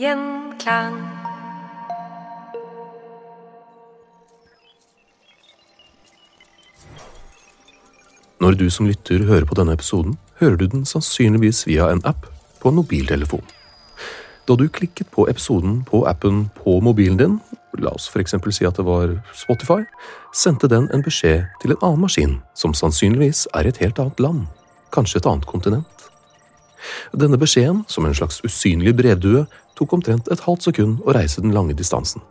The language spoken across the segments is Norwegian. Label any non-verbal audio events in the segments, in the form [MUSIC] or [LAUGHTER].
Gjenklang. Når du som lytter hører på denne episoden, hører du den sannsynligvis via en app på en mobiltelefon. Da du klikket på episoden på appen på mobilen din, la oss eksempel si at det var Spotify, sendte den en beskjed til en annen maskin, som sannsynligvis er i et helt annet land, kanskje et annet kontinent. Denne beskjeden, som en slags usynlig brevdue, tok omtrent et halvt sekund å reise den lange distansen.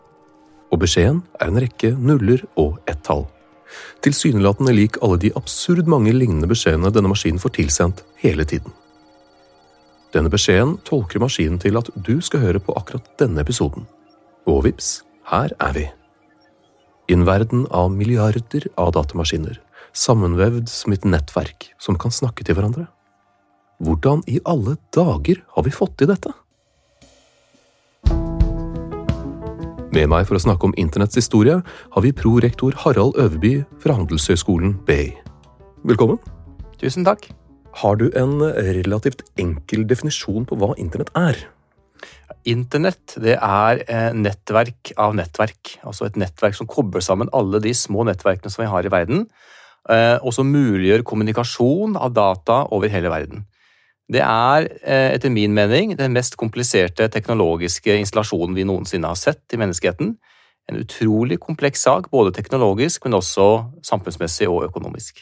Og beskjeden er en rekke nuller og ett-tall. Tilsynelatende lik alle de absurd mange lignende beskjedene denne maskinen får tilsendt hele tiden. Denne beskjeden tolker maskinen til at du skal høre på akkurat denne episoden. Og vips, her er vi. I en verden av milliarder av datamaskiner, sammenvevd som et nettverk som kan snakke til hverandre. Hvordan i alle dager har vi fått til dette? Med meg for å snakke om internetts historie har vi prorektor Harald Øverby fra Handelshøyskolen BI. Velkommen. Tusen takk. Har du en relativt enkel definisjon på hva internett er? Internett det er eh, nettverk av nettverk. Altså et nettverk som kobler sammen alle de små nettverkene som vi har i verden, eh, og som muliggjør kommunikasjon av data over hele verden. Det er eh, etter min mening den mest kompliserte teknologiske installasjonen vi noensinne har sett i menneskeheten. En utrolig kompleks sak, både teknologisk, men også samfunnsmessig og økonomisk.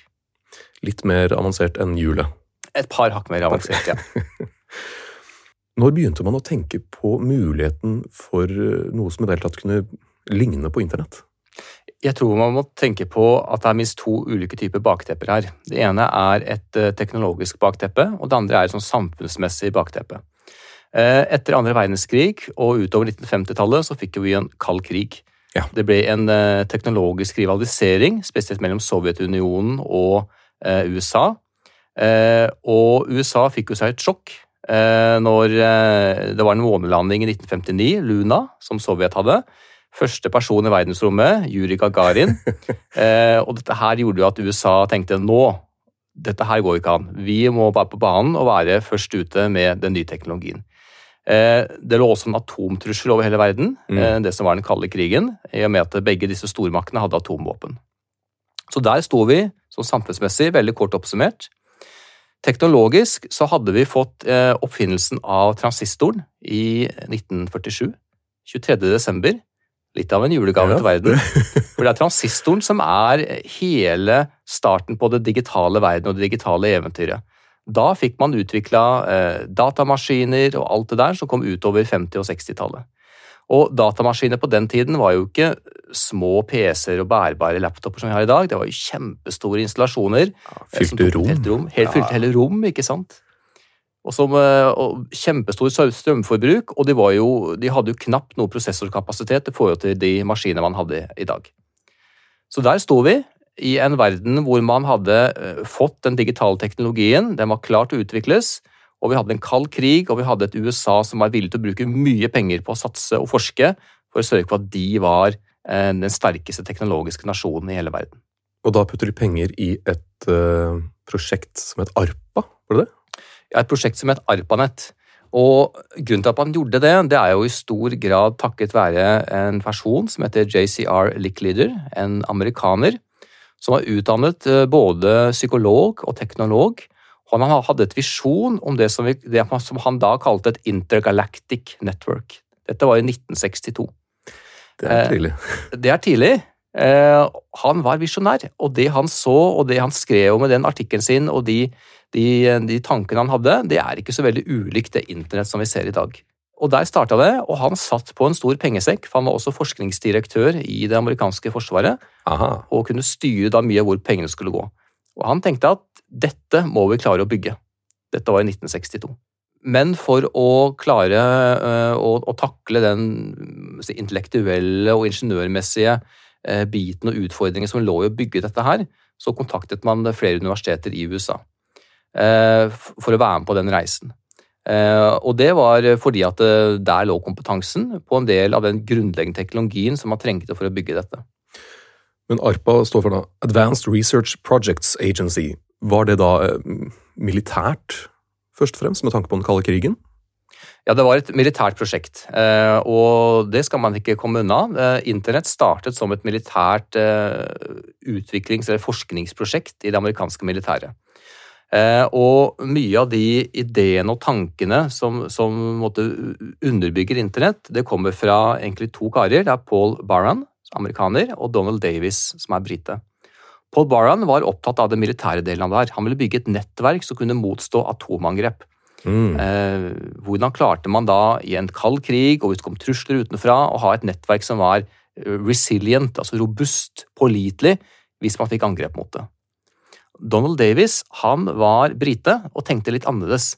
Litt mer avansert enn hjulet. Et par hakk mer avansert, ja. [LAUGHS] Når begynte man å tenke på muligheten for noe som i det hele tatt kunne ligne på internett? Jeg tror man må tenke på at det er minst to ulike typer baktepper her. Det ene er et teknologisk bakteppe, og det andre er et sånn samfunnsmessig bakteppe. Etter andre verdenskrig og utover 1950-tallet så fikk vi en kald krig. Ja. Det ble en teknologisk rivalisering, spesielt mellom Sovjetunionen og USA. Og USA fikk jo seg et sjokk når det var en månelanding i 1959, Luna, som Sovjet hadde. Første person i verdensrommet, Juri Gagarin. [LAUGHS] og dette her gjorde jo at USA tenkte nå, dette her går ikke an. Vi må være på banen og være først ute med den nye teknologien. Det lå også en atomtrussel over hele verden, Mm. det som var den kalde krigen, i og med at begge disse stormaktene hadde atomvåpen. Så der sto vi, som samfunnsmessig, veldig kort oppsummert. Teknologisk så hadde vi fått eh, oppfinnelsen av transistoren i 1947. 23. desember. Litt av en julegave Ja. til verden. [LAUGHS] For det er transistoren som er hele starten på det digitale verden og det digitale eventyret. Da fikk man utvikla eh, datamaskiner og alt det der som kom utover 50- og 60-tallet. Og datamaskiner på den tiden var jo ikke små PC-er og bærbare laptoper som vi har i dag. Det var jo kjempestore installasjoner. Ja, fylte rom. Helt rom. Helt fylte hele rom, ikke sant? Og, som, eh, og Kjempestor strømforbruk, og de, jo, de hadde jo knapt noe prosessorkapasitet i forhold til de maskinene man hadde i dag. Så der sto vi, i en verden hvor man hadde eh, fått den digitale teknologien, den var klar til å utvikles, og vi hadde en kald krig, og vi hadde et USA som var villig til å bruke mye penger på å satse og forske for å sørge for at de var eh, den sterkeste teknologiske nasjonen i hele verden. Og da putter de penger i et uh, prosjekt som het ARPA, var det det? Ja, et prosjekt som het ARPANET. Og grunnen til at man gjorde det, det er jo i stor grad takket være en person som heter JCR Lickleader, en amerikaner, som var utdannet eh, både psykolog og teknolog. Han hadde et visjon om det som, vi, det som han da kalte et intergalactic network. Dette var i 1962. Det er Eh, tidlig. Det er tidlig. Eh, han var visjonær, og det han så og det han skrev om i den artikkelen sin, og de, de, de tankene han hadde, det er ikke så veldig ulikt det internett som vi ser i dag. Og Der starta det, og han satt på en stor pengesekk, for han var også forskningsdirektør i det amerikanske forsvaret, Aha. og kunne styre da mye av hvor pengene skulle gå. Og Han tenkte at dette må vi klare å bygge. Dette var i 1962. Men for å klare øh, å, å takle den intellektuelle og ingeniørmessige eh, biten og utfordringen som lå i å bygge dette her, så kontaktet man flere universiteter i USA eh, for å være med på den reisen. Eh, og det var fordi at eh, der lå kompetansen på en del av den grunnleggende teknologien som man trengte for å bygge dette. Men ARPA står for da Advanced Research Projects Agency. Var det da eh, militært, først og fremst, med tanke på den kalde krigen? Ja, det var et militært prosjekt, eh, og det skal man ikke komme unna. Eh, Internett startet som et militært eh, utviklings- eller forskningsprosjekt i det amerikanske militæret. Og mye av de ideene og tankene som, som måtte underbygger internett, det kommer fra egentlig to karer. Det er Paul Barran, amerikaner, og Donald Davis, som er brite. Paul Barran var opptatt av den militære delen av det her. Han ville bygge et nettverk som kunne motstå atomangrep. Mm. Eh, hvordan klarte man da i en kald krig og hvis det kom trusler utenfra, å ha et nettverk som var eh, resilient, altså robust, pålitelig, hvis man fikk angrep mot det? Donald Davis han var brite og tenkte litt annerledes.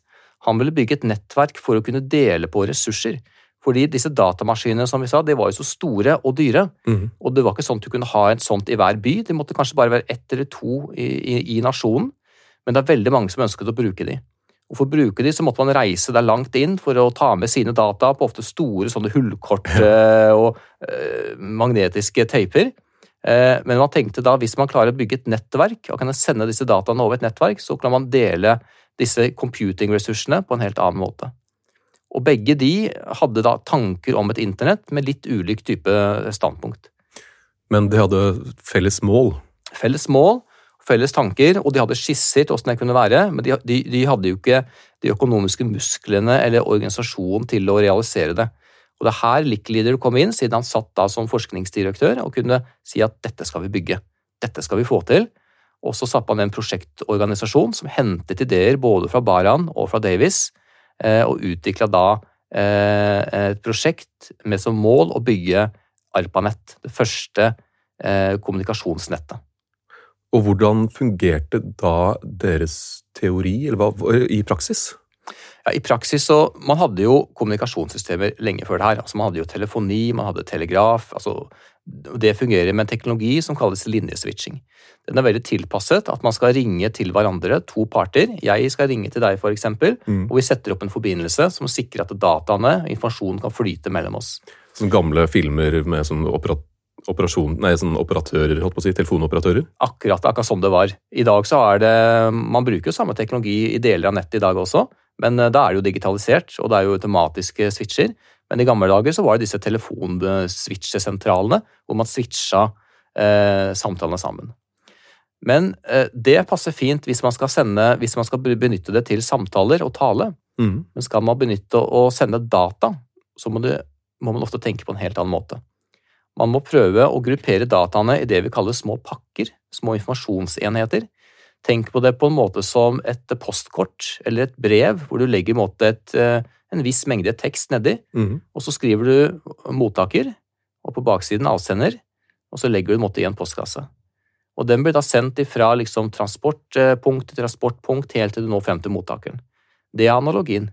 Han ville bygge et nettverk for å kunne dele på ressurser. Fordi disse datamaskinene som vi sa, de var jo så store og dyre. Mm. Og det var ikke sånn at du kunne ha et sånt i hver by. Det måtte kanskje bare være ett eller to i, i, i nasjonen. Men det er veldig mange som ønsket å bruke de. Og For å bruke de så måtte man reise der langt inn for å ta med sine data på ofte store sånne hullkort eh, og eh, magnetiske teiper. Eh, Men man tenkte da hvis man klarer å bygge et nettverk og kan sende disse dataene over et nettverk, så kan man dele disse computing-ressursene på en helt annen måte. Og begge de hadde da tanker om et internett med litt ulik type standpunkt. Men de hadde felles mål. Felles mål, felles tanker, og de hadde skisser til hvordan det kunne være, men de, de, de hadde jo ikke de økonomiske musklene eller organisasjonen til å realisere det. Og det er her Lickleader kom inn, siden han satt da som forskningsdirektør og kunne si at dette skal vi bygge, dette skal vi få til. Og så satte han en prosjektorganisasjon som hentet ideer både fra Baran og fra Davis, eh, og utvikla da eh, et prosjekt med som mål å bygge ARPANET, det første eh, kommunikasjonsnettet. Og hvordan fungerte da deres teori, eller hva, i praksis? Ja, I praksis så, Man hadde jo kommunikasjonssystemer lenge før det her. altså Man hadde jo telefoni, man hadde telegraf. altså Det fungerer med en teknologi som kalles linjeswitching. Den er veldig tilpasset at man skal ringe til hverandre, to parter. Jeg skal ringe til deg, f.eks., Mm. og vi setter opp en forbindelse som sikrer at dataene, informasjonen, kan flyte mellom oss. Sånne gamle filmer med sånn opera- operasjon, nei, sånn operatører, holdt på å si, telefonoperatører? Akkurat, akkurat sånn det var. I dag så er det Man bruker jo samme teknologi i deler av nettet i dag også, men eh, da er det jo digitalisert, og det er jo automatiske switcher. Men i gamle dager så var det disse telefonswitchesentralene hvor man switcha eh, samtalene sammen. Men eh, det passer fint hvis man skal sende, hvis man skal benytte det til samtaler og tale. Mm. Men skal man benytte å sende data, så må, du, må man ofte tenke på en helt annen måte. Man må prøve å gruppere dataene i det vi kaller små pakker, små informasjonsenheter. Tenk på det på en måte som et postkort eller et brev, hvor du legger en et, eh, en viss mengde tekst nedi, mm. og så skriver du mottaker, og på baksiden avsender, og så legger du en måte i en postkasse. Og den blir da sendt fra liksom transportpunkt til transportpunkt helt til du når frem til mottakeren. Det er analogien.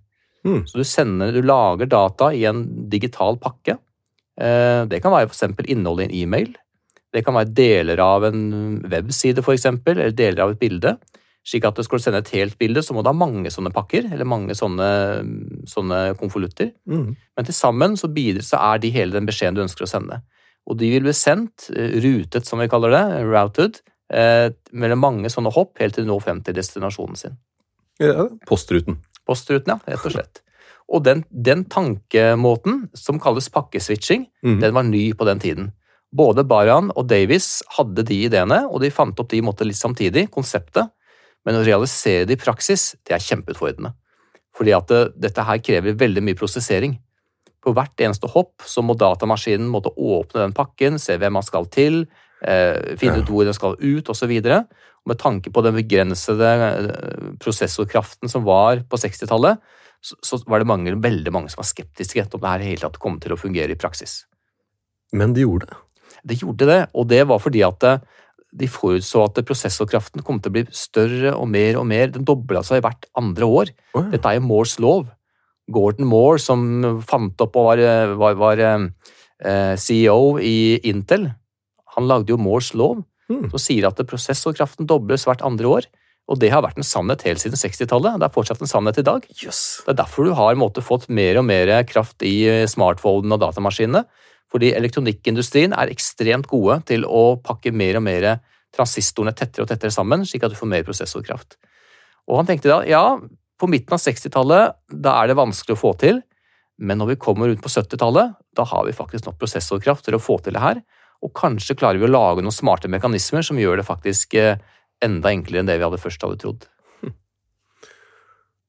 Mm. Så du sender, du lager data i en digital pakke. Eh, Det kan være for eksempel innholdet i en e-mail. Det kan være deler av en webside, for eksempel, eller deler av et bilde. Slik at skal du sende et helt bilde, så må du ha mange sånne pakker, eller mange sånne, sånne konvolutter. Mm. Men til sammen så, bidrar, så er de hele den beskjeden du ønsker å sende. Og de vil bli sendt, eh, rutet som vi kaller det, routed, eh, mellom mange sånne hopp helt til du når frem til destinasjonen sin. Ja, postruten. Postruten, ja, rett og slett. Og den, den tankemåten, som kalles pakkeswitching, mm. den var ny på den tiden. Både Baran og Davies hadde de ideene, og de fant opp de måtte litt samtidig, konseptet. Men å realisere det i praksis, det er kjempeutfordrende. Fordi at det, dette her krever veldig mye prosessering. På hvert eneste hopp så må datamaskinen måtte åpne den pakken, se hvem man skal til, eh, finne ut hvor den skal ut, osv. Med tanke på den begrensede eh, prosessorkraften som var på 60-tallet, så, var det mange, veldig mange som var skeptiske til om det her i hele tatt kom til å fungere i praksis. Men de gjorde det. Det gjorde det, og det var fordi at eh, de forutså at prosessorkraften kom til å bli større og mer og mer. Den dobla seg hvert andre år. Oh, ja. Dette er jo Moores lov. Gordon Moore, som fant opp og var, var, var eh, CEO i Intel, han lagde jo Moores lov, Mm. som sier at prosessorkraften dobles hvert andre år. Og det har vært en sannhet helt siden 60-tallet. Det er fortsatt en sannhet i dag. Yes. Det er derfor du har måte, fått mer og mer kraft i eh, smartphonen og datamaskinene. Fordi elektronikkindustrien er ekstremt gode til å pakke mer og mer transistorene tettere og tettere sammen, slik at du får mer prosessorkraft. Og han tenkte da ja, på midten av 60-tallet da er det vanskelig å få til, men når vi kommer rundt på 70-tallet, da har vi faktisk nok prosessorkraft til å få til det her. Og kanskje klarer vi å lage noen smarte mekanismer som gjør det faktisk eh, enda enklere enn det vi hadde først hadde trodd.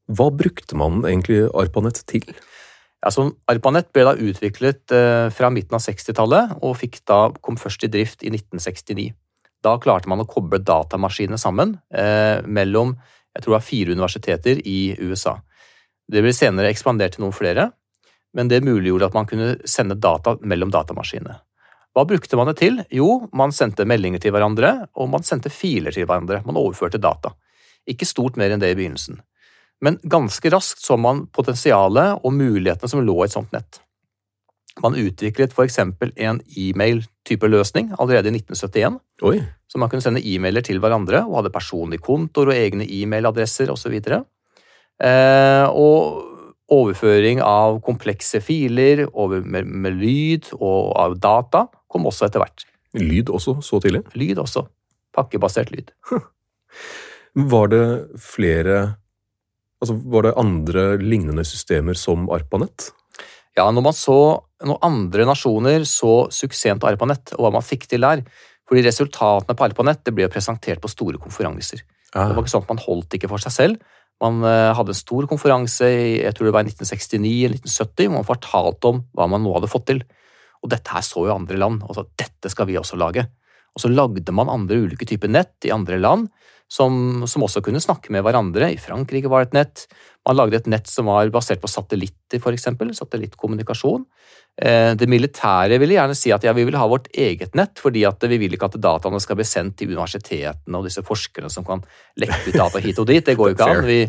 Hva brukte man egentlig ARPANET til? Altså, ARPANET ble da utviklet eh, fra midten av 60-tallet og da, kom først i drift i 1969. Da klarte man å koble datamaskinene sammen eh, mellom jeg tror det var fire universiteter i USA. Det ble senere ekspandert til noen flere, men det muliggjorde at man kunne sende data mellom datamaskinene. Hva brukte man det til? Jo, man sendte meldinger til hverandre, og man sendte filer til hverandre. Man overførte data. Ikke stort mer enn det i begynnelsen. Men ganske raskt så man potensialet og mulighetene som lå i et sånt nett. Man utviklet eksempel en e-mail-type løsning allerede i 1971, Oi. så man kunne sende e-mailer til hverandre og hadde personlige kontoer og egne e-mailadresser osv. Eh, og overføring av komplekse filer over, med, med lyd og av data kom også etter hvert. Lyd også, så tidlig? Lyd også. Pakkebasert lyd. [LAUGHS] Var det flere Altså, var det andre lignende systemer som ARPANET? Ja, når man så når andre nasjoner så suksessen til ARPANET og hva man fikk til der, fordi resultatene på ARPANET det ble jo presentert på store konferanser. Det var ikke sånn at Man holdt ikke for seg selv. Man eh, hadde en stor konferanse i jeg tror det var 1969 eller 1970, hvor man fortalte om hva man nå hadde fått til. Og dette her så jo andre land, og sa dette skal vi også lage. Og så lagde man andre ulike typer nett i andre land, som, som også kunne snakke med hverandre. I Frankrike var det et nett. Man lagde et nett som var basert på satellitter, eksempel, satellittkommunikasjon. Eh, Det militære ville gjerne si at ja, vi vil ha vårt eget nett, fordi at vi vil ikke at dataene skal bli sendt til universitetene og disse forskerne som kan lekke ut data hit og dit. Det går jo ikke an. Vi,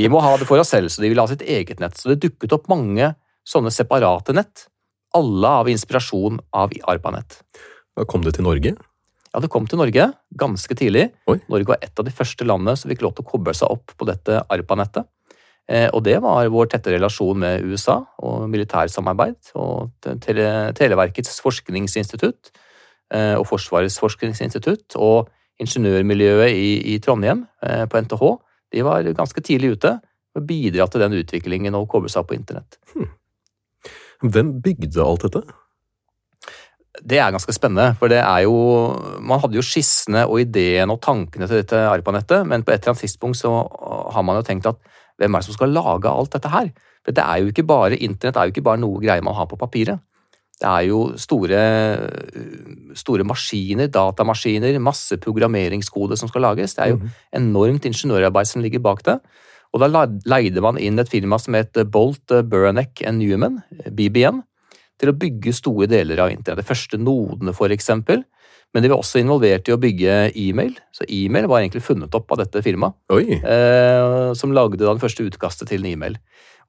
vi må ha det for oss selv, så de vil ha sitt eget nett. Så det dukket opp mange sånne separate nett, alle av inspirasjon av ARPANET. Da kom det til Norge? Ja, det kom til Norge ganske tidlig. Oi. Norge var et av de første landene som fikk lov til å koble seg opp på dette ARPA-nettet. Eh, og det var vår tette relasjon med USA og militærsamarbeid og tele Televerkets forskningsinstitutt eh, og Forsvarets forskningsinstitutt og ingeniørmiljøet i, i Trondheim eh, på NTH. De var ganske tidlig ute og bidra til den utviklingen og koble seg opp på internett. Hvem bygde alt dette? Det er ganske spennende, for det er jo Man hadde jo skissene og ideene og tankene til dette ARPA-nettet, men på et eller annet tidspunkt så har man jo tenkt at hvem er det som skal lage alt dette her? For det er jo ikke bare Internett er jo ikke bare noe greier man har på papiret. Det er jo store, store maskiner, datamaskiner, masse programmeringskode som skal lages. Det er jo enormt ingeniørarbeid som ligger bak det. Og da leide man inn et firma som het Bolt Buranek Newman, BBN, til å bygge store deler av internett. De første nodene, for eksempel. Men de var også involvert i å bygge e-mail. Så e-mail var egentlig funnet opp av dette firmaet. Eh, som lagde da den første utkastet til en e-mail.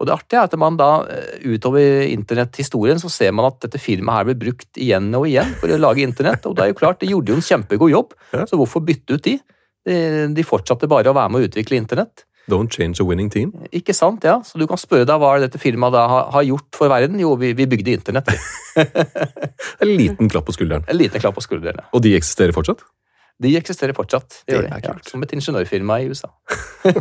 Og det artige er at man da eh, utover internetthistorien så ser man at dette firmaet her blir brukt igjen og igjen for å lage internett. Og det er jo klart, de gjorde jo en kjempegod jobb, så hvorfor bytte ut de? De, de fortsatte bare å være med å utvikle internett. Don't change a winning team. Ikke sant, ja. Så du kan spørre deg hva dette firmaet da har, gjort for verden. Jo, vi, vi bygde internett. [LAUGHS] en liten klapp på skulderen. En liten klapp på skulderen, Og de eksisterer fortsatt? De eksisterer fortsatt. Det, det er kult. Ja, som et ingeniørfirma i USA. [LAUGHS]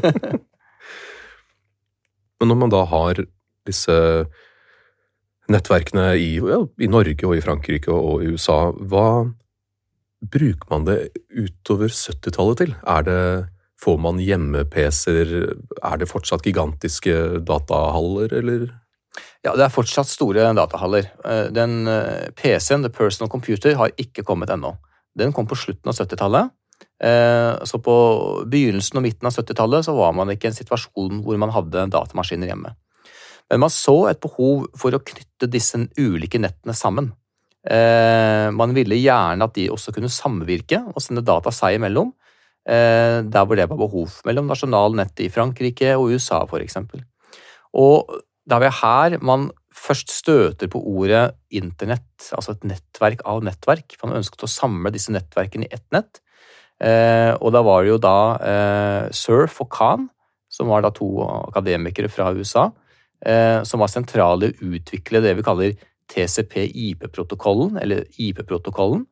Men når man da har disse nettverkene i, ja, i Norge og i Frankrike og i USA, hva bruker man det utover 70-tallet til? Er det Får man hjemme-PC-er? Er det fortsatt gigantiske datahaller, eller? Ja, det er fortsatt store datahaller. Eh, den eh, PC-en, The Personal Computer, har ikke kommet ennå. Den kom på slutten av 70-tallet. Eh, så på begynnelsen og midten av 70-tallet så var man ikke i en situasjon hvor man hadde datamaskiner hjemme. Men man så et behov for å knytte disse ulike nettene sammen. Man ville gjerne at de også kunne samvirke og sende data seg imellom, der hvor det var behov, mellom nasjonalnettet i Frankrike og USA f.eks. Og det er her man først støter på ordet internett, altså et nettverk av nettverk. Man ønsket å samle disse nettverkene i ett nett. Eh, og da var det jo da eh, Surf og Khan, som var da to akademikere fra USA, som var sentrale i å utvikle det vi kaller TCP-IP-protokollen, eller IP-protokollen,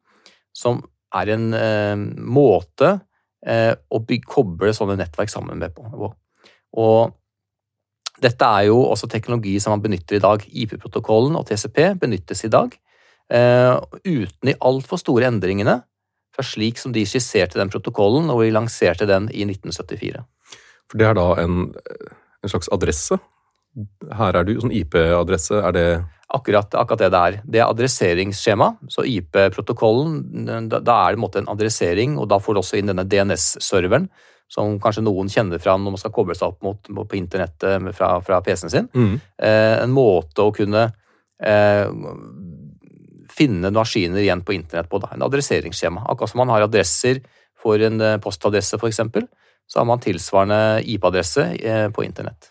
som er en måte Eh, og bygge, koble sånne nettverk sammen med på. Og dette er jo også teknologi som man benytter i dag. IP-protokollen og TCP benyttes i dag, eh, uten de altfor store endringene fra slik som de skisserte den protokollen og vi lanserte den i 1974. For det er da en, en slags adresse? Her er du sånn IP-adresse, er det akkurat, akkurat, det det er. Det er adresseringsskjema. Så IP-protokollen, da er det en, måte en adressering, og da får du også inn denne DNS-serveren, som kanskje noen kjenner fra når man skal koble seg opp mot, på internettet fra, fra PC-en sin. Mm. Eh, en måte å kunne eh, finne maskiner igjen på internett på. Da. En adresseringsskjema. Akkurat som man har adresser for en eh, postadresse, f.eks., så har man tilsvarende IP-adresse eh, på internett.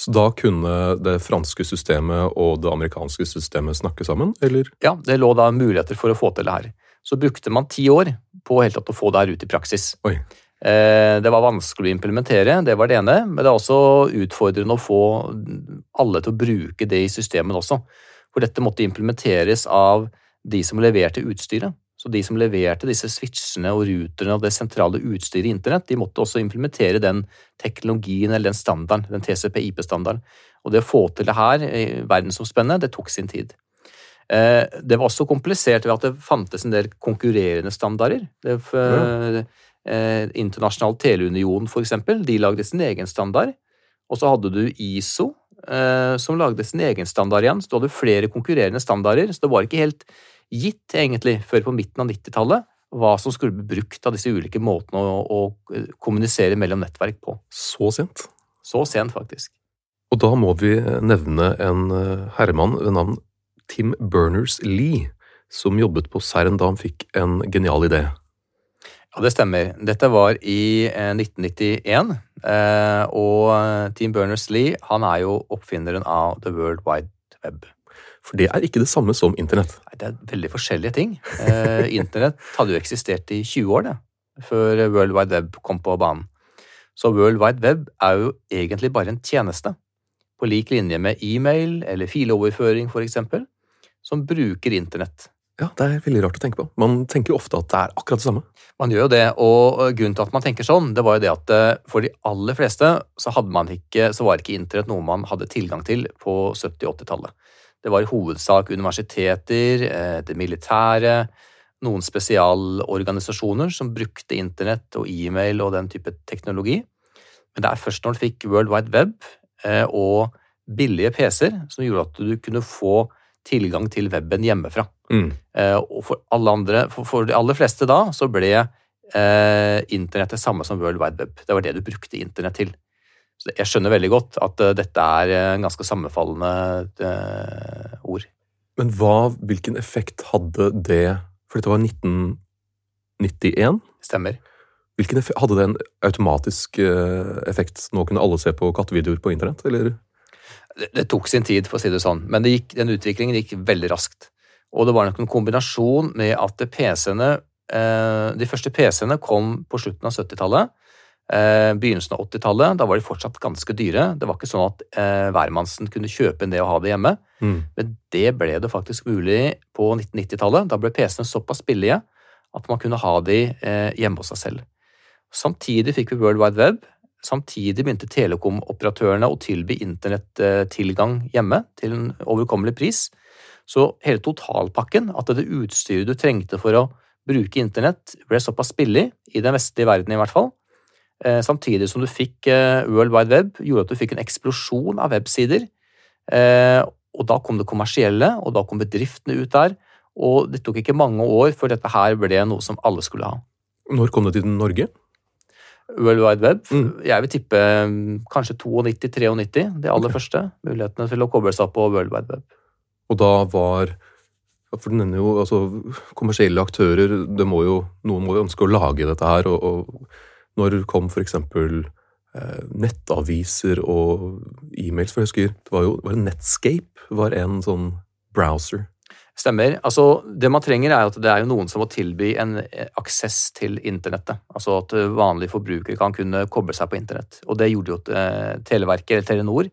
Så da kunne det franske systemet og det amerikanske systemet snakke sammen, eller? Ja, det lå da muligheter for å få til det her. Så brukte man ti år på helt tatt å få det her ut i praksis. Oi. Eh, det var vanskelig å implementere, det var det ene, men det er også utfordrende å få alle til å bruke det i systemet også. For dette måtte implementeres av de som leverte utstyret. Så de som leverte disse switchene og ruterne og det sentrale utstyret i internett, de måtte også implementere den teknologien eller den standarden, den TCP-IP-standarden. Og det å få til det her verdensomspennende, det tok sin tid. Eh, det var også komplisert ved at det fantes en del konkurrerende standarder. Det, ja. Eh, Internasjonal teleunion, for eksempel, de lagde sin egen standard. Og så hadde du ISO, eh, som lagde sin egen standard igjen. Så du hadde flere konkurrerende standarder, så det var ikke helt gitt, egentlig, før på midten av 90-tallet, hva som skulle bli brukt av disse ulike måtene å, å, eh, kommunisere mellom nettverk på. Så sent? Så sent, faktisk. Og da må vi nevne en eh, herremann ved navn Tim Berners-Lee, som jobbet på CERN da han fikk en genial idé. Ja, det stemmer. Dette var i 1991, eh, og Tim Berners-Lee han er jo oppfinneren av The World Wide Web. For det er ikke det samme som internett. Nei, Det er veldig forskjellige ting. Eh, internett hadde jo eksistert i 20 år, det, før World Wide Web kom på banen. Så World Wide Web er jo egentlig bare en tjeneste, på lik linje med e-mail eller filoverføring f.eks., som bruker internett. Ja, det er veldig rart å tenke på. Man tenker ofte at det er akkurat det samme. Man gjør jo det, og grunnen til at man tenker sånn, det var jo det at eh, for de aller fleste så, ikke, så var ikke internett noe man hadde tilgang til på 70- og 80-tallet. Det var i hovedsak universiteter, eh, det militære, noen spesialorganisasjoner som brukte internett og e-mail og den type teknologi. Men det er først når du fikk World Wide Web eh, og billige PC-er som gjorde at du kunne få tilgang til weben hjemmefra. Mm. Eh, og for, andre, for, for, de aller fleste da så ble eh, internett det samme som World Wide Web. Det var det du brukte internett til. Så jeg skjønner veldig godt at uh, dette er uh, ganske sammenfallende uh, ord. Men hva, hvilken effekt hadde det For dette var 1991? Stemmer. Hvilken effekt, hadde det en automatisk effekt? Nå kunne alle se på kattevideoer på internett, eller? Det, det, tok sin tid, for å si det sånn, men det gikk, den utviklingen gikk veldig raskt. Og det var nok en kombinasjon med at PC-ene De første PC-ene kom på slutten av 70-tallet eh, begynnelsen av 80-tallet. Da var de fortsatt ganske dyre. Det var ikke sånn at eh, hvermannsen kunne kjøpe inn det og ha det hjemme. Mm. Men det ble det faktisk mulig på 1990-tallet. Da ble PC-ene såpass billige at man kunne ha de eh, hjemme hos seg selv. Samtidig fikk vi World Wide Web. Samtidig begynte telekomoperatørene å tilby internettilgang hjemme til en overkommelig pris. Så hele totalpakken, at det utstyret du trengte for å bruke internett, ble såpass billig, i den vestlige verden i hvert fall, Eh, samtidig som du fikk eh, World Wide Web, gjorde at du fikk en eksplosjon av websider. Eh, og da kom det kommersielle, og da kom bedriftene ut der. Og det tok ikke mange år før dette her ble noe som alle skulle ha. Når kom det til Norge? World Wide Web. Mm. Jeg vil tippe mm, kanskje 92-93, det aller okay. første. Mulighetene til å koble seg på World Wide Web. Og da var For du nevner jo altså, kommersielle aktører. det må jo, Noen må jo ønske å lage dette her. og, og når kom f.eks. Eh, nettaviser og e-mails? For jeg husker det var jo var Netscape var en sånn browser. Stemmer. Altså, det man trenger, er at det er jo noen som må tilby en eh, aksess til internettet. Altså at vanlige forbrukere kan kunne koble seg på internett. Og det gjorde jo eh, Televerket, eller Telenor,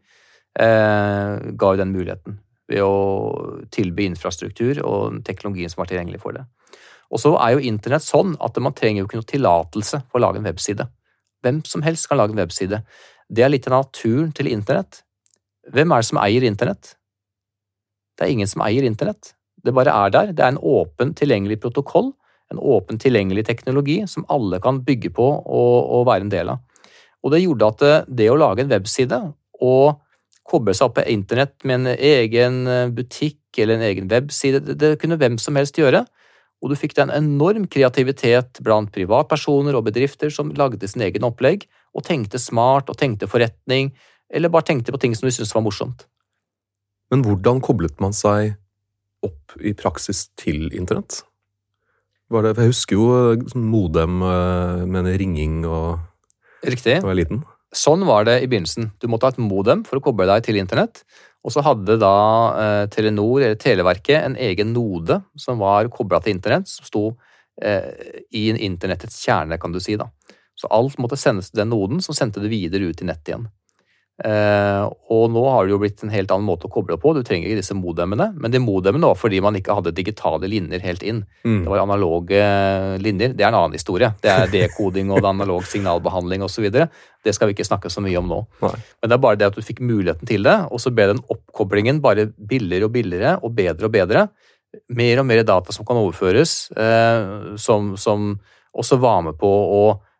eh, ga jo den muligheten. Ved å tilby infrastruktur og teknologien som var tilgjengelig for det. Og så er jo internett sånn at man trenger jo ikke noe tillatelse for å lage en webside. Hvem som helst kan lage en webside. Det er litt av naturen til internett. Hvem er det som eier internett? Det er ingen som eier internett. Det bare er der. Det er en åpen, tilgjengelig protokoll, en åpen, tilgjengelig teknologi som alle kan bygge på og, og være en del av. Og det gjorde at det, det å lage en webside og koble seg opp på internett med en egen butikk eller en egen webside, det, det kunne hvem som helst gjøre og du fikk en enorm kreativitet blant privatpersoner og bedrifter som lagde sin egen opplegg, og tenkte smart og tenkte forretning, eller bare tenkte på ting som du syntes var morsomt. Men hvordan koblet man seg opp i praksis til internett? Det, jeg husker jo sånn modem eh, med en ringing og Riktig. da jeg var liten. Sånn var det i begynnelsen. Du måtte ha et modem for å koble deg til internett. Og så hadde da eh, Telenor, eller Televerket, en egen node som var kobla til internett, som sto eh, i internettets kjerne, kan du si. da. Så alt måtte sendes til den noden, som sendte det videre ut i nettet igjen. Eh, og nå har det jo blitt en helt annen måte å koble på. Du trenger ikke disse modemmene. Men de modemmene var fordi man ikke hadde digitale linjer helt inn. Mm. Det var analoge linjer. Det er en annen historie. Det er dekoding og analog signalbehandling osv. Det skal vi ikke snakke så mye om nå. Nei. Men det er bare det at du fikk muligheten til det, og så ble den oppkoblingen bare billigere og billigere og bedre og bedre. Mer og mer data som kan overføres, eh, som, som også var med på å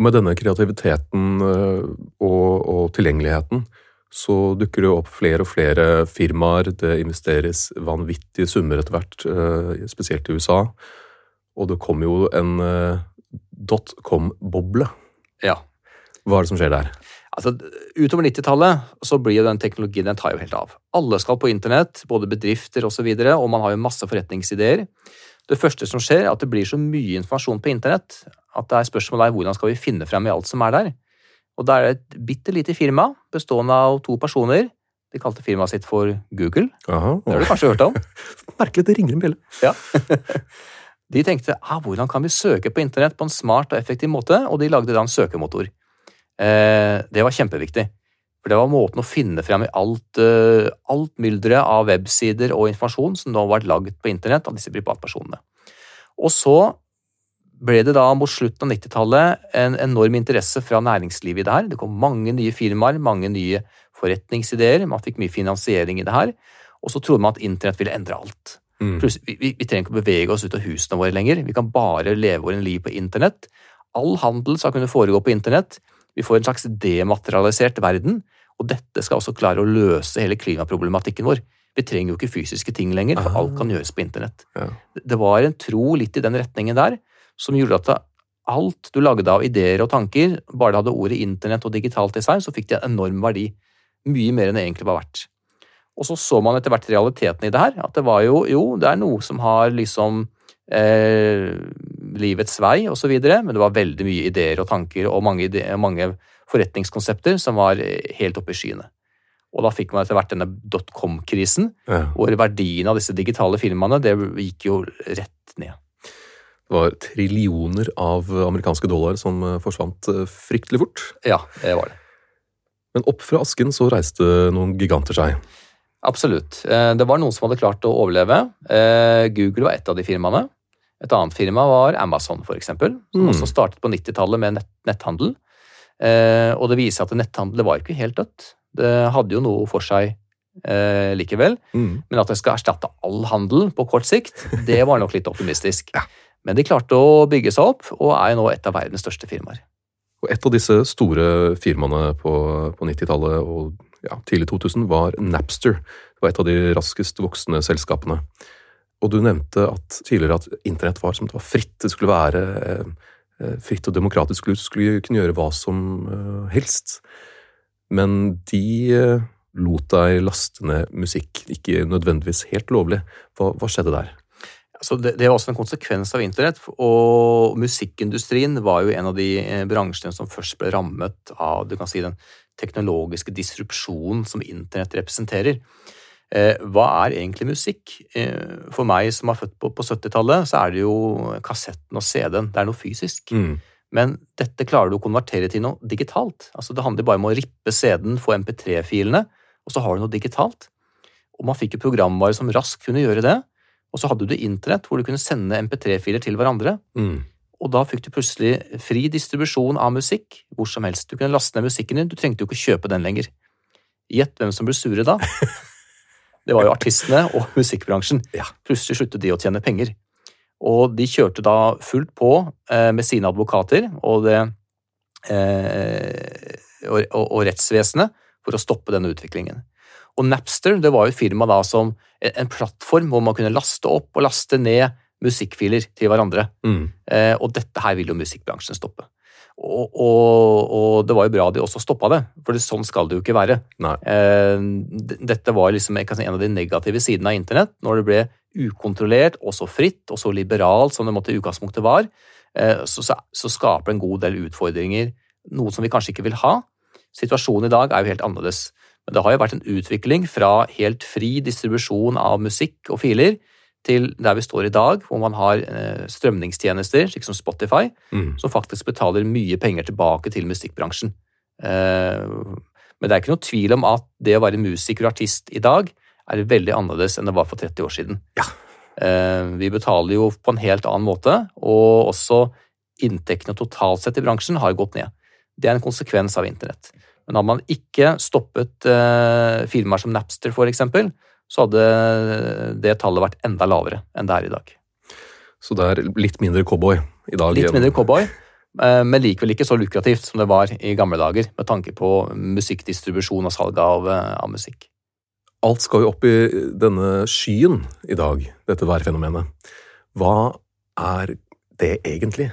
Og med denne kreativiteten øh, og, og tilgjengeligheten så dukker det opp flere og flere firmaer. Det investeres vanvittige summer etter hvert, øh, spesielt i USA. Og det kommer jo en øh, dotcom-boble. Ja. Hva er det som skjer der? Altså, Utover 90-tallet så blir jo den teknologien den tar jo helt av. Alle skal på internett, både bedrifter osv., og, så videre, og man har jo masse forretningsideer. Det første som skjer, er at det blir så mye informasjon på internett at det er spørsmålet er hvordan skal vi finne frem i alt som er der. Og da er det et bitte lite firma bestående av to personer. De kalte firmaet sitt for Google. Aha. Det har du kanskje hørt om? [LAUGHS] Merkelig, det ringer en bjelle. Ja. [LAUGHS] De tenkte ah, hvordan kan vi søke på internett på en smart og effektiv måte, og de lagde da en søkemotor. Eh, det var kjempeviktig. For det var måten å finne frem i alt, uh, alt mylderet av websider og informasjon som nå var lagd på internett av disse privatpersonene. Og så ble det da mot slutten av 90-tallet en enorm interesse fra næringslivet i det her. Det kom mange nye firmaer, mange nye forretningsideer, man fikk mye finansiering i det her. Og så trodde man at internett ville endre alt. Mm. Plutselig, vi, vi trenger ikke å bevege oss ut av husene våre lenger. Vi kan bare leve våre liv på internett. All handel skal kunne foregå på internett. Vi får en slags dematerialisert verden, og dette skal også klare å løse hele klimaproblematikken vår. Vi trenger jo ikke fysiske ting lenger, for alt kan gjøres på internett. Ja. Det var en tro litt i den retningen der, som gjorde at alt du lagde av ideer og tanker, bare det hadde ordet internett og digitalt i seg, så fikk det en enorm verdi. Mye mer enn det egentlig var verdt. Og så så man etter hvert realiteten i det her, at det var jo, jo, det er noe som har liksom eh, livets vei videre, men det var veldig mye ideer og tanker og mange, ide- mange forretningskonsepter som var eh, helt oppe i skyene. Og da fikk man etter hvert denne dotcom-krisen, Ja. hvor verdien av disse digitale firmaene det gikk jo rett ned. Det var trillioner av amerikanske dollar som eh, forsvant eh, fryktelig fort. Ja, det var det. Men opp fra asken så reiste noen giganter seg. Absolutt. Det var noen som hadde klart å overleve. Google var et av de firmaene. Et annet firma var Amazon, eksempel, som Mm. også startet på 90-tallet med nett netthandel. Eh, Og det viser at netthandel var ikke helt dødt. Det hadde jo noe for seg eh, likevel. Mm. Men at det skal erstatte all handel på kort sikt, [LAUGHS] det var nok litt optimistisk. Ja. Men de klarte å bygge seg opp, og er nå et av verdens største firmaer. Og et av disse store firmaene på, på 90-tallet og ja, tidlig 2000 var Napster. Det var et av de raskest voksende selskapene. Og du nevnte at tidligere at internett var som det var fritt. Det skulle være eh, eh, fritt og demokratisk. Du skulle kunne gjøre hva som eh, helst. Men de lot deg laste ned musikk, ikke nødvendigvis helt lovlig. Hva, hva skjedde der? Altså det, det var også en konsekvens av internett, og musikkindustrien var jo en av de bransjene som først ble rammet av si, den teknologiske disrupsjonen som internett representerer. Eh, hva er egentlig musikk? Eh, for meg som er født på, på 70-tallet, så er det jo kassetten og CD-en. Det er noe fysisk. Mm. Men dette klarer du å konvertere til noe digitalt. Altså Det handler bare om å rippe CD-en, få MP3-filene, og så har du noe digitalt. Og man fikk jo programvare som raskt kunne gjøre det. Og så hadde du internett, hvor du kunne sende MP3-filer til hverandre. Mm. Og da fikk du plutselig fri distribusjon av musikk hvor som helst. Du kunne laste ned musikken din, du trengte jo ikke kjøpe den lenger. Gjett hvem som ble sure da? [LAUGHS] Det var jo artistene og musikkbransjen. Ja. Plutselig sluttet de å tjene penger. Og de kjørte da fullt på eh, med sine advokater og, det, eh, og, og, og rettsvesenet for å stoppe denne utviklingen. Og Napster det var jo et firma da som en plattform hvor man kunne laste opp og laste ned musikkfiler til hverandre. Mm. Eh, og dette her vil jo musikkbransjen stoppe. Og, og, og det var jo bra de også stoppa det, for sånn skal det jo ikke være. Eh, dette var liksom en av de negative sidene av internett, når det ble ukontrollert og så fritt og så liberalt som det måtte i utgangspunktet var, eh, så, så, så skaper det en god del utfordringer, noe som vi kanskje ikke vil ha. Situasjonen i dag er jo helt annerledes. Men det har jo vært en utvikling fra helt fri distribusjon av musikk og filer til der vi står i dag, hvor man har eh, strømningstjenester, slik som Spotify, Mm. som faktisk betaler mye penger tilbake til musikkbransjen. Eh, Men det er ikke noe tvil om at det å være musiker og artist i dag er veldig annerledes enn det var for 30 år siden. Ja. Eh, Vi betaler jo på en helt annen måte, og også inntektene totalt sett i bransjen har gått ned. Det er en konsekvens av internett. Men hadde man ikke stoppet firmaer som Napster for eksempel, så hadde det tallet vært enda lavere enn det er i dag. Så det er litt mindre cowboy i dag. Litt mindre cowboy, eh, men likevel ikke så lukrativt som det var i gamle dager, med tanke på musikkdistribusjon og salg av, eh, av musikk. Alt skal jo opp i denne skyen i dag, dette værfenomenet. Hva er det egentlig?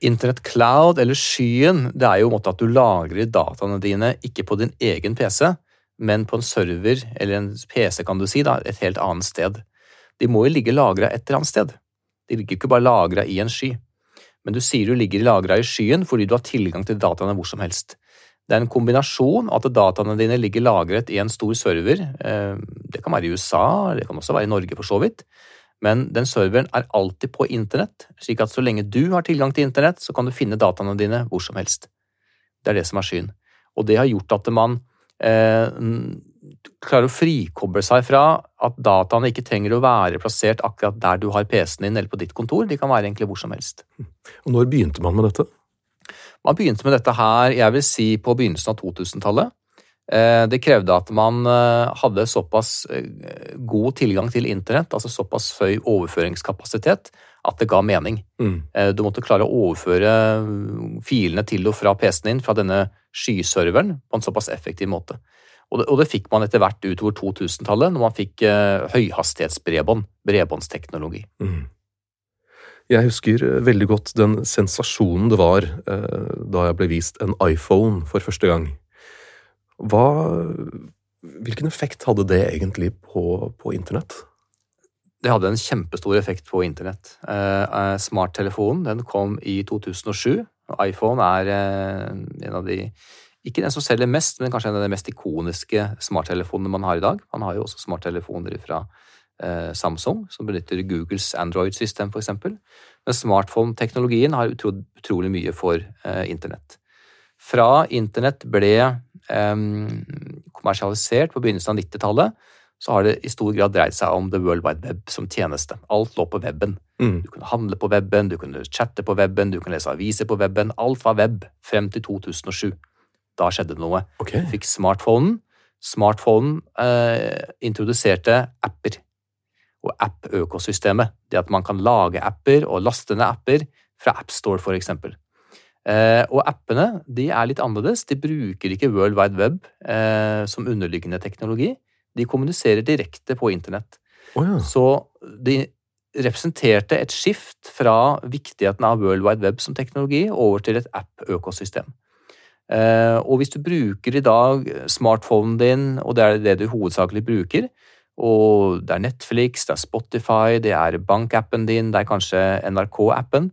Internett cloud, eller skyen, det er jo en måte at du lagrer dataene dine ikke på din egen PC, men på en server, eller en PC kan du si, da, et helt annet sted. De må jo ligge lagra et eller annet sted. De ligger ikke bare lagra i en sky. Men du sier du ligger lagra i skyen fordi du har tilgang til dataene hvor som helst. Det er en kombinasjon at dataene dine ligger lagret i en stor server. eh, Det kan være i USA, det kan også være i Norge for så vidt. Men den serveren er alltid på internett, slik at så lenge du har tilgang til internett, så kan du finne dataene dine hvor som helst. Det er det som er skyen. Og det har gjort at man klarer å frikoble seg fra at dataene ikke trenger å være plassert akkurat der du har PC-en din eller på ditt kontor. De kan være egentlig hvor som helst. Og når begynte man med dette? Man begynte med dette her, jeg vil si, på begynnelsen av 2000-tallet. Eh, Det krevde at man eh, hadde såpass eh, god tilgang til internett, altså såpass høy overføringskapasitet, at det ga mening. Mm. Du måtte klare å overføre filene til og fra PC-en din fra denne skyserveren på en såpass effektiv måte. Og det, og det fikk man etter hvert utover 2000-tallet, når man fikk høyhastighetsbredbånd, bredbåndsteknologi. Mm. Jeg husker veldig godt den sensasjonen det var da jeg ble vist en iPhone for første gang. Hva, hvilken effekt hadde det egentlig på, på internett? Det hadde en kjempestor effekt på internett. Eh, eh, Smarttelefonen den kom i 2007. iPhone er eh, en av de ikke den som selger mest, men kanskje en av de mest ikoniske smarttelefonene man har i dag. Man har jo også smarttelefoner fra eh, Samsung, som benytter Googles Android-system f.eks. Men smartphone-teknologien har utro, utrolig mye for eh, internett. Fra internett ble kommersialisert på begynnelsen av 90-tallet, så har det i stor grad dreid seg om the world wide web som tjeneste. Alt lå på weben. Mm. Du kunne handle på weben, du kunne chatte på weben, du kunne lese aviser på weben. Alt var web frem til 2007. Da skjedde det noe. Okay. Du fikk smartphonen. Smartphonen eh, introduserte apper. Og app-økosystemet. Det at man kan lage apper og laste ned apper fra AppStore, for eksempel. Eh, og appene de er litt annerledes. De bruker ikke World Wide Web eh, som underliggende teknologi. De kommuniserer direkte på internett. Oh, ja. Så de representerte et skift fra viktigheten av World Wide Web som teknologi over til et app-økosystem. Eh, Og hvis du bruker i dag smartphonen din, og det er det du hovedsakelig bruker, og det er Netflix, det er Spotify, det er bankappen din, det er kanskje NRK-appen,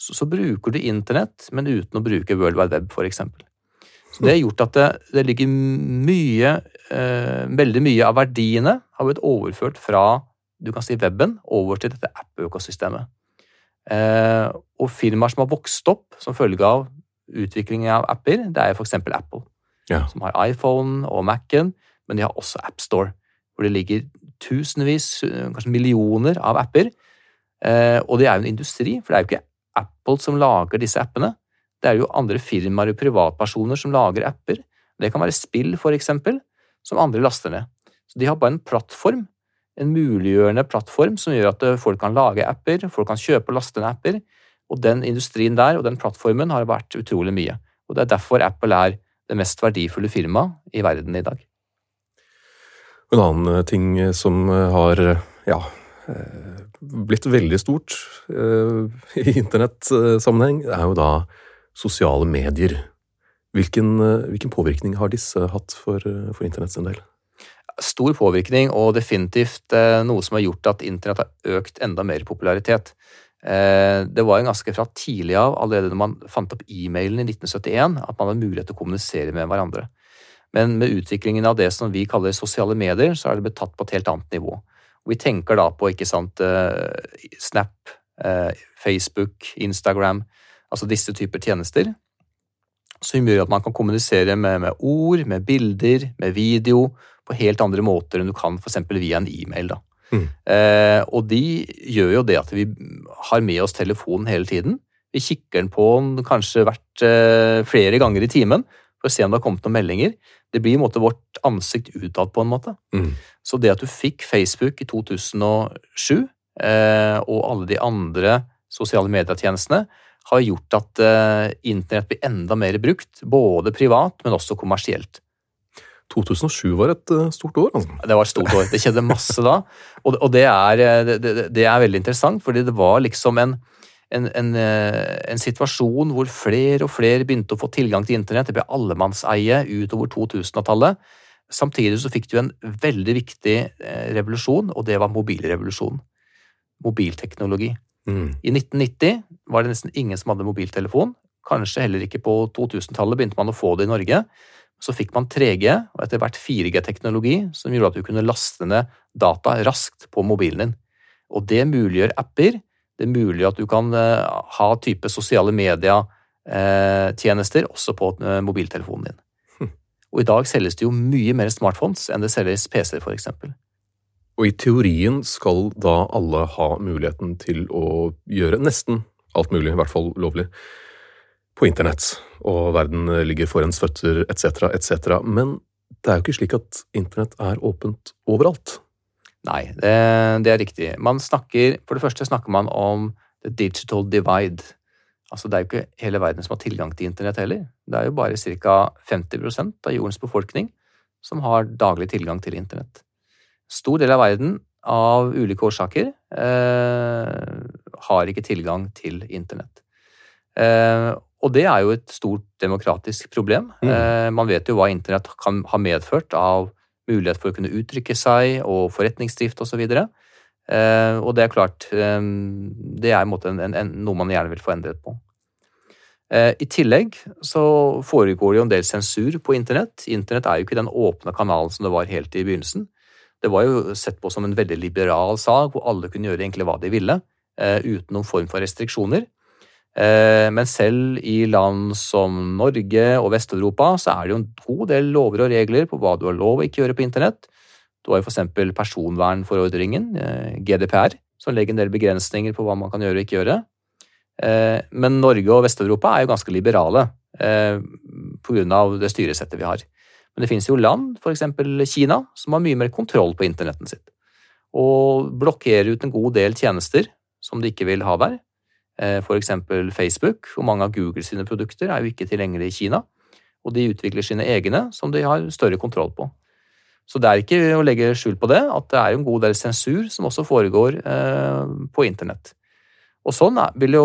så, så bruker du internett, men uten å bruke World Wide Web, eksempel. Så det har gjort at det, det ligger mye, eh, veldig mye av verdiene har blitt overført fra du kan si weben over til dette app-økosystemet. Eh, og firmaer som har vokst opp som følge av utviklingen av apper, det er f.eks. Apple, Ja. som har iPhone og Mac-en, men de har også AppStore, hvor det ligger tusenvis, kanskje millioner av apper. Eh, og det er jo en industri, for det er jo ikke Apple som lager disse appene. Det er jo andre firmaer og privatpersoner som lager apper. Det kan være spill, for eksempel, som andre laster ned. Så de har bare en plattform, en muliggjørende plattform som gjør at eh, folk kan lage apper, folk kan kjøpe og laste ned apper. Og den industrien der og den plattformen har vært utrolig mye. Og det er derfor Apple er det mest verdifulle firmaet i verden i dag. En annen eh, ting som eh, har eh, ja, blitt veldig stort eh, i internettsammenheng, er jo da sosiale medier. Hvilken, eh, hvilken påvirkning har disse hatt for, eh, for internett sin del? Stor påvirkning, og definitivt eh, noe som har gjort at internett har økt enda mer popularitet. Eh, Det var jo ganske fra tidlig av, allerede når man fant opp e-mailen i 1971, at man hadde mulighet til å kommunisere med hverandre. Men med utviklingen av det som vi kaller sosiale medier, så er det blitt tatt på et helt annet nivå. Vi tenker da på ikke sant, eh, Snap, eh, Facebook, Instagram, altså disse typer tjenester. Som gjør at man kan kommunisere med, med ord, med bilder, med video på helt andre måter enn du kan f.eks. via en e-mail. da. Mm. Eh, og de gjør jo det at vi har med oss telefonen hele tiden. Vi kikker den på den kanskje hvert eh, flere ganger i timen for å se om det har kommet noen meldinger. Det blir i en måte vårt ansikt utad på en måte. Mm. Så det at du fikk Facebook i 2007, eh, og alle de andre sosiale medietjenestene, har gjort at eh, internett blir enda mer brukt, både privat, men også kommersielt. 2007 var et eh, stort år, altså. Det var et stort år. Det skjedde masse da. Og, det, er, eh, det, det, det er veldig interessant, fordi det var liksom en, en, en, eh, en situasjon hvor flere og flere begynte å få tilgang til internett. Det ble allemannseie utover 2000-tallet. Samtidig så fikk du en veldig viktig eh, revolusjon, og det var mobilrevolusjonen. Mobilteknologi. Mm. I 1990 var det nesten ingen som hadde mobiltelefon. Kanskje heller ikke på 2000-tallet begynte man å få det i Norge. Så fikk man 3G og etter hvert 4G-teknologi som gjorde at du kunne laste ned data raskt på mobilen din. Og det muliggjør apper. Det er mulig at du kan eh, ha type sosiale medietjenester også på eh, mobiltelefonen din. Hm. Og i dag selges det jo mye mer smartphones enn det selges PC-er, eksempel. Og i teorien skal da alle ha muligheten til å gjøre nesten alt mulig, i hvert fall lovlig, på internett. Og verden ligger for ens føtter, etc., etc. Men det er jo ikke slik at internett er åpent overalt. Nei, det, det er riktig. Man snakker, for det første snakker man om the digital divide. Altså Det er jo ikke hele verden som har tilgang til internett heller. Det er jo bare ca. 50% av jordens befolkning som har daglig tilgang til internett. Stor del av verden, av ulike årsaker, eh, har ikke tilgang til internett. Eh, og det er jo et stort demokratisk problem. Mm. Eh, man vet jo hva internett kan ha medført av mulighet for å kunne uttrykke seg og forretningsdrift osv. Eh, og det er klart, eh, det er en en, en, noe man gjerne vil få endret på. Eh, I tillegg så foregår det jo en del sensur på internett. Internett er jo ikke den åpne kanalen som det var helt i begynnelsen. Det var jo sett på som en veldig liberal sak, hvor alle kunne gjøre egentlig hva de ville, eh, uten noen form for restriksjoner. Eh, Men selv i land som Norge og Vest-Europa så er det jo en god del lover og regler på hva du har lov å ikke gjøre på internett. Du har jo f.eks. personvernforordringen, eh, GDPR, som legger en del begrensninger på hva man kan gjøre og ikke gjøre. Eh, Men Norge og Vest-Europa er jo ganske liberale pga. det styresettet vi har. Men det finnes jo land, f.eks. Kina, som har mye mer kontroll på internetten sitt. Og blokkerer ut en god del tjenester som de ikke vil ha der. F.eks. Facebook og mange av Google sine produkter er jo ikke tilgjengelig i Kina. Og de utvikler sine egne som de har større kontroll på. Så det er ikke å legge skjul på det, at det er en god del sensur som også foregår eh, på internett. Og sånn jo,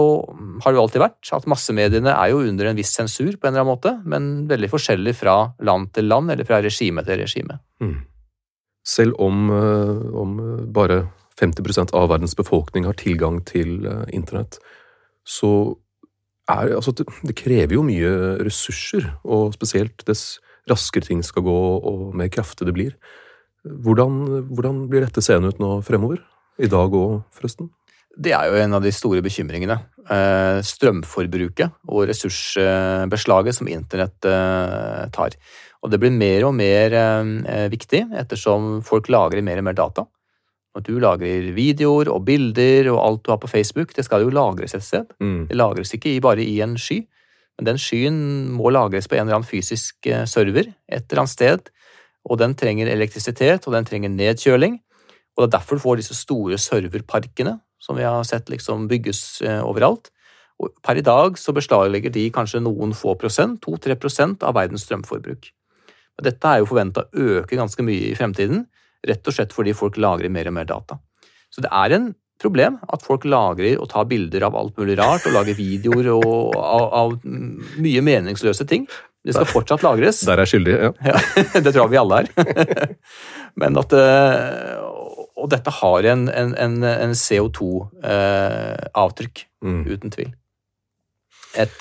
har det jo alltid vært, at massemediene er jo under en viss sensur på en eller annen måte, men veldig forskjellig fra land til land, eller fra regime til regime. Mm. Selv om, eh, om bare 50% av verdens befolkning har tilgang til eh, internett, så er altså, det, krever jo mye ressurser, og spesielt dess raskere ting skal gå og mer kraftig det blir. Hvordan, hvordan blir dette seende ut nå fremover? I dag òg, forresten? Det er jo en av de store bekymringene. Eh, strømforbruket og ressursbeslaget som internett eh, tar. Og det blir mer og mer eh, viktig ettersom folk lagrer mer og mer data. Når du lagrer videoer og bilder og alt du har på Facebook, det skal jo lagres et sted. Mm. Det lagres ikke bare i en sky, men den skyen må lagres på en eller annen fysisk server et eller annet sted. Og den trenger elektrisitet, og den trenger nedkjøling. Og det er derfor du får disse store serverparkene som vi har sett liksom bygges overalt. Og per i dag så beslaglegger de kanskje noen få prosent, 2-3 prosent av verdens strømforbruk. Men dette er jo forventa å øke ganske mye i fremtiden, rett og slett fordi folk lagrer mer og mer data. Så det er en problem at folk lagrer og tar bilder av alt mulig rart, og lager videoer og, av, av, mye meningsløse ting. Det skal fortsatt lagres. Der er skyldig, ja. ja. [LAUGHS] Det tror jeg vi alle er. [LAUGHS] Men at Og dette har en, en, en CO2-avtrykk, Mm. uten tvil. Et,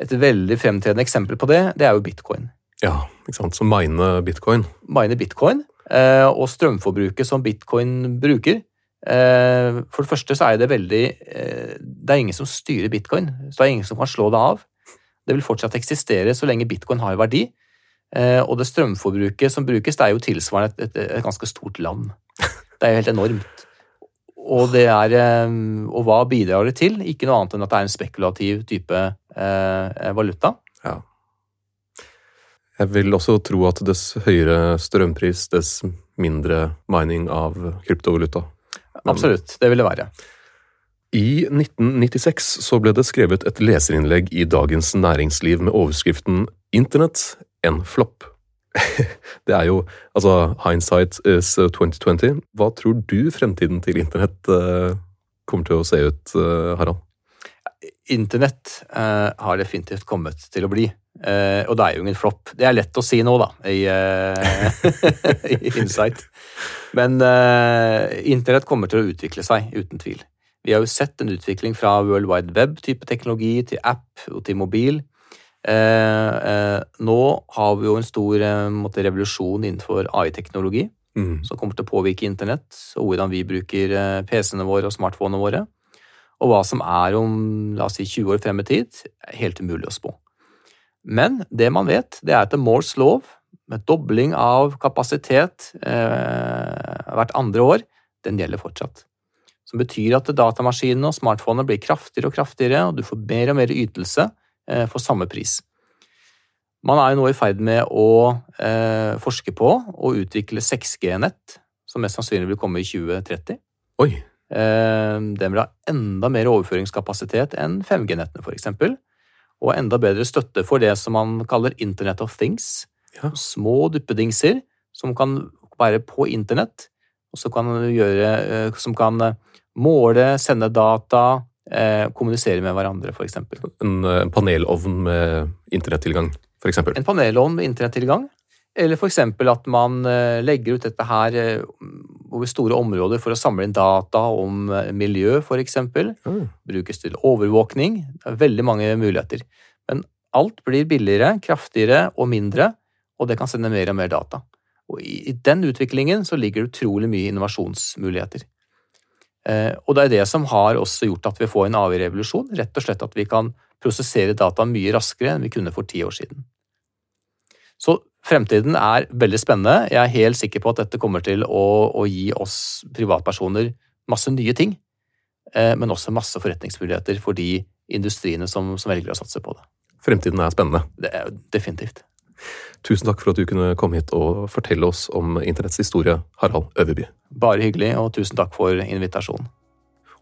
et veldig fremtredende eksempel på det, det er jo bitcoin. Ja, ikke sant. Så mine bitcoin. Mine bitcoin eh, og strømforbruket som bitcoin bruker. Eh, for det første så er det veldig eh, Det er ingen som styrer bitcoin, så det er ingen som kan slå det av. Det vil fortsatt eksistere så lenge bitcoin har verdi. Og det strømforbruket som brukes, det er jo tilsvarende et, et, et ganske stort land. Det er jo helt enormt. Og, er, og hva bidrar det til? Ikke noe annet enn at det er en spekulativ type eh, valuta. Ja. Jeg vil også tro at dess høyere strømpris, dess mindre mining av kryptovaluta. Absolutt, det vil det være. I 1996 så ble det skrevet et leserinnlegg i Dagens Næringsliv med overskriften Internett en flopp. [LAUGHS] det er jo altså hindsight is 2020. Hva tror du fremtiden til internett uh, kommer til å se ut, uh, Harald? Internett eh, har definitivt kommet til å bli. og det er jo ingen flopp. Det er lett å si nå, da, i, [LAUGHS] i Insight. Men internett kommer til å utvikle seg, uten tvil. Vi har jo sett en utvikling fra World Wide Web-type teknologi til app og til mobil. Eh, eh, nå har vi jo en stor eh, måte, revolusjon innenfor AI-teknologi. Mm. Som kommer til å påvirke internett og hvordan vi bruker PC-ene våre og smartphonene våre. Og hva som er om la oss si 20 år frem i tid, er helt umulig å spå. Men det man vet, det er at Moores lov, med dobling av kapasitet eh, hvert andre år, den gjelder fortsatt. Som betyr at datamaskinene og smartphonene blir kraftigere og kraftigere, og du får mer og mer ytelse Eh, for samme pris. Man er jo nå i ferd med å eh, forske på og utvikle 6G-nett, som mest sannsynlig vil komme i 2030. Oi. Eh, den vil ha enda mer overføringskapasitet enn 5G-nettene, f.eks. Og enda bedre støtte for det som man kaller Internet of Things. Ja. Små duppedingser som kan være på internett, og som kan, gjøre, eh, som kan måle, sende data, eh, kommunisere med hverandre, f.eks. En panelovn med internettilgang, f.eks.? En panelovn med internettilgang. Eller f.eks. at man eh, legger ut dette her eh, over store områder for å samle inn data om eh, miljø, f.eks. Mm. Brukes til overvåkning. Det er veldig mange muligheter. Men alt blir billigere, kraftigere og mindre, og det kan sende mer og mer data. Og I den utviklingen så ligger det utrolig mye innovasjonsmuligheter. Og det er det som har også gjort at vi får en AI-revolusjon. Rett og slett at vi kan prosessere data mye raskere enn vi kunne for ti år siden. Så fremtiden er veldig spennende. Jeg er helt sikker på at dette kommer til å, å gi oss privatpersoner masse nye ting, eh, men også masse forretningsmuligheter for de industriene som, som velger å satse på det. Fremtiden er spennende. Det er definitivt. Tusen takk for at du kunne komme hit og fortelle oss om internetts historie, Harald Øverby. Bare hyggelig, og tusen takk for invitasjonen.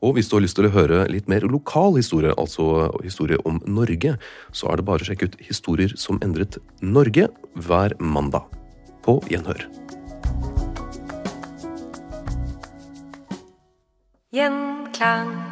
Og hvis du har lyst til å høre litt mer lokal historie, altså historie om Norge, så er det bare å sjekke ut Historier som endret Norge hver mandag. På gjenhør. Gjenklang.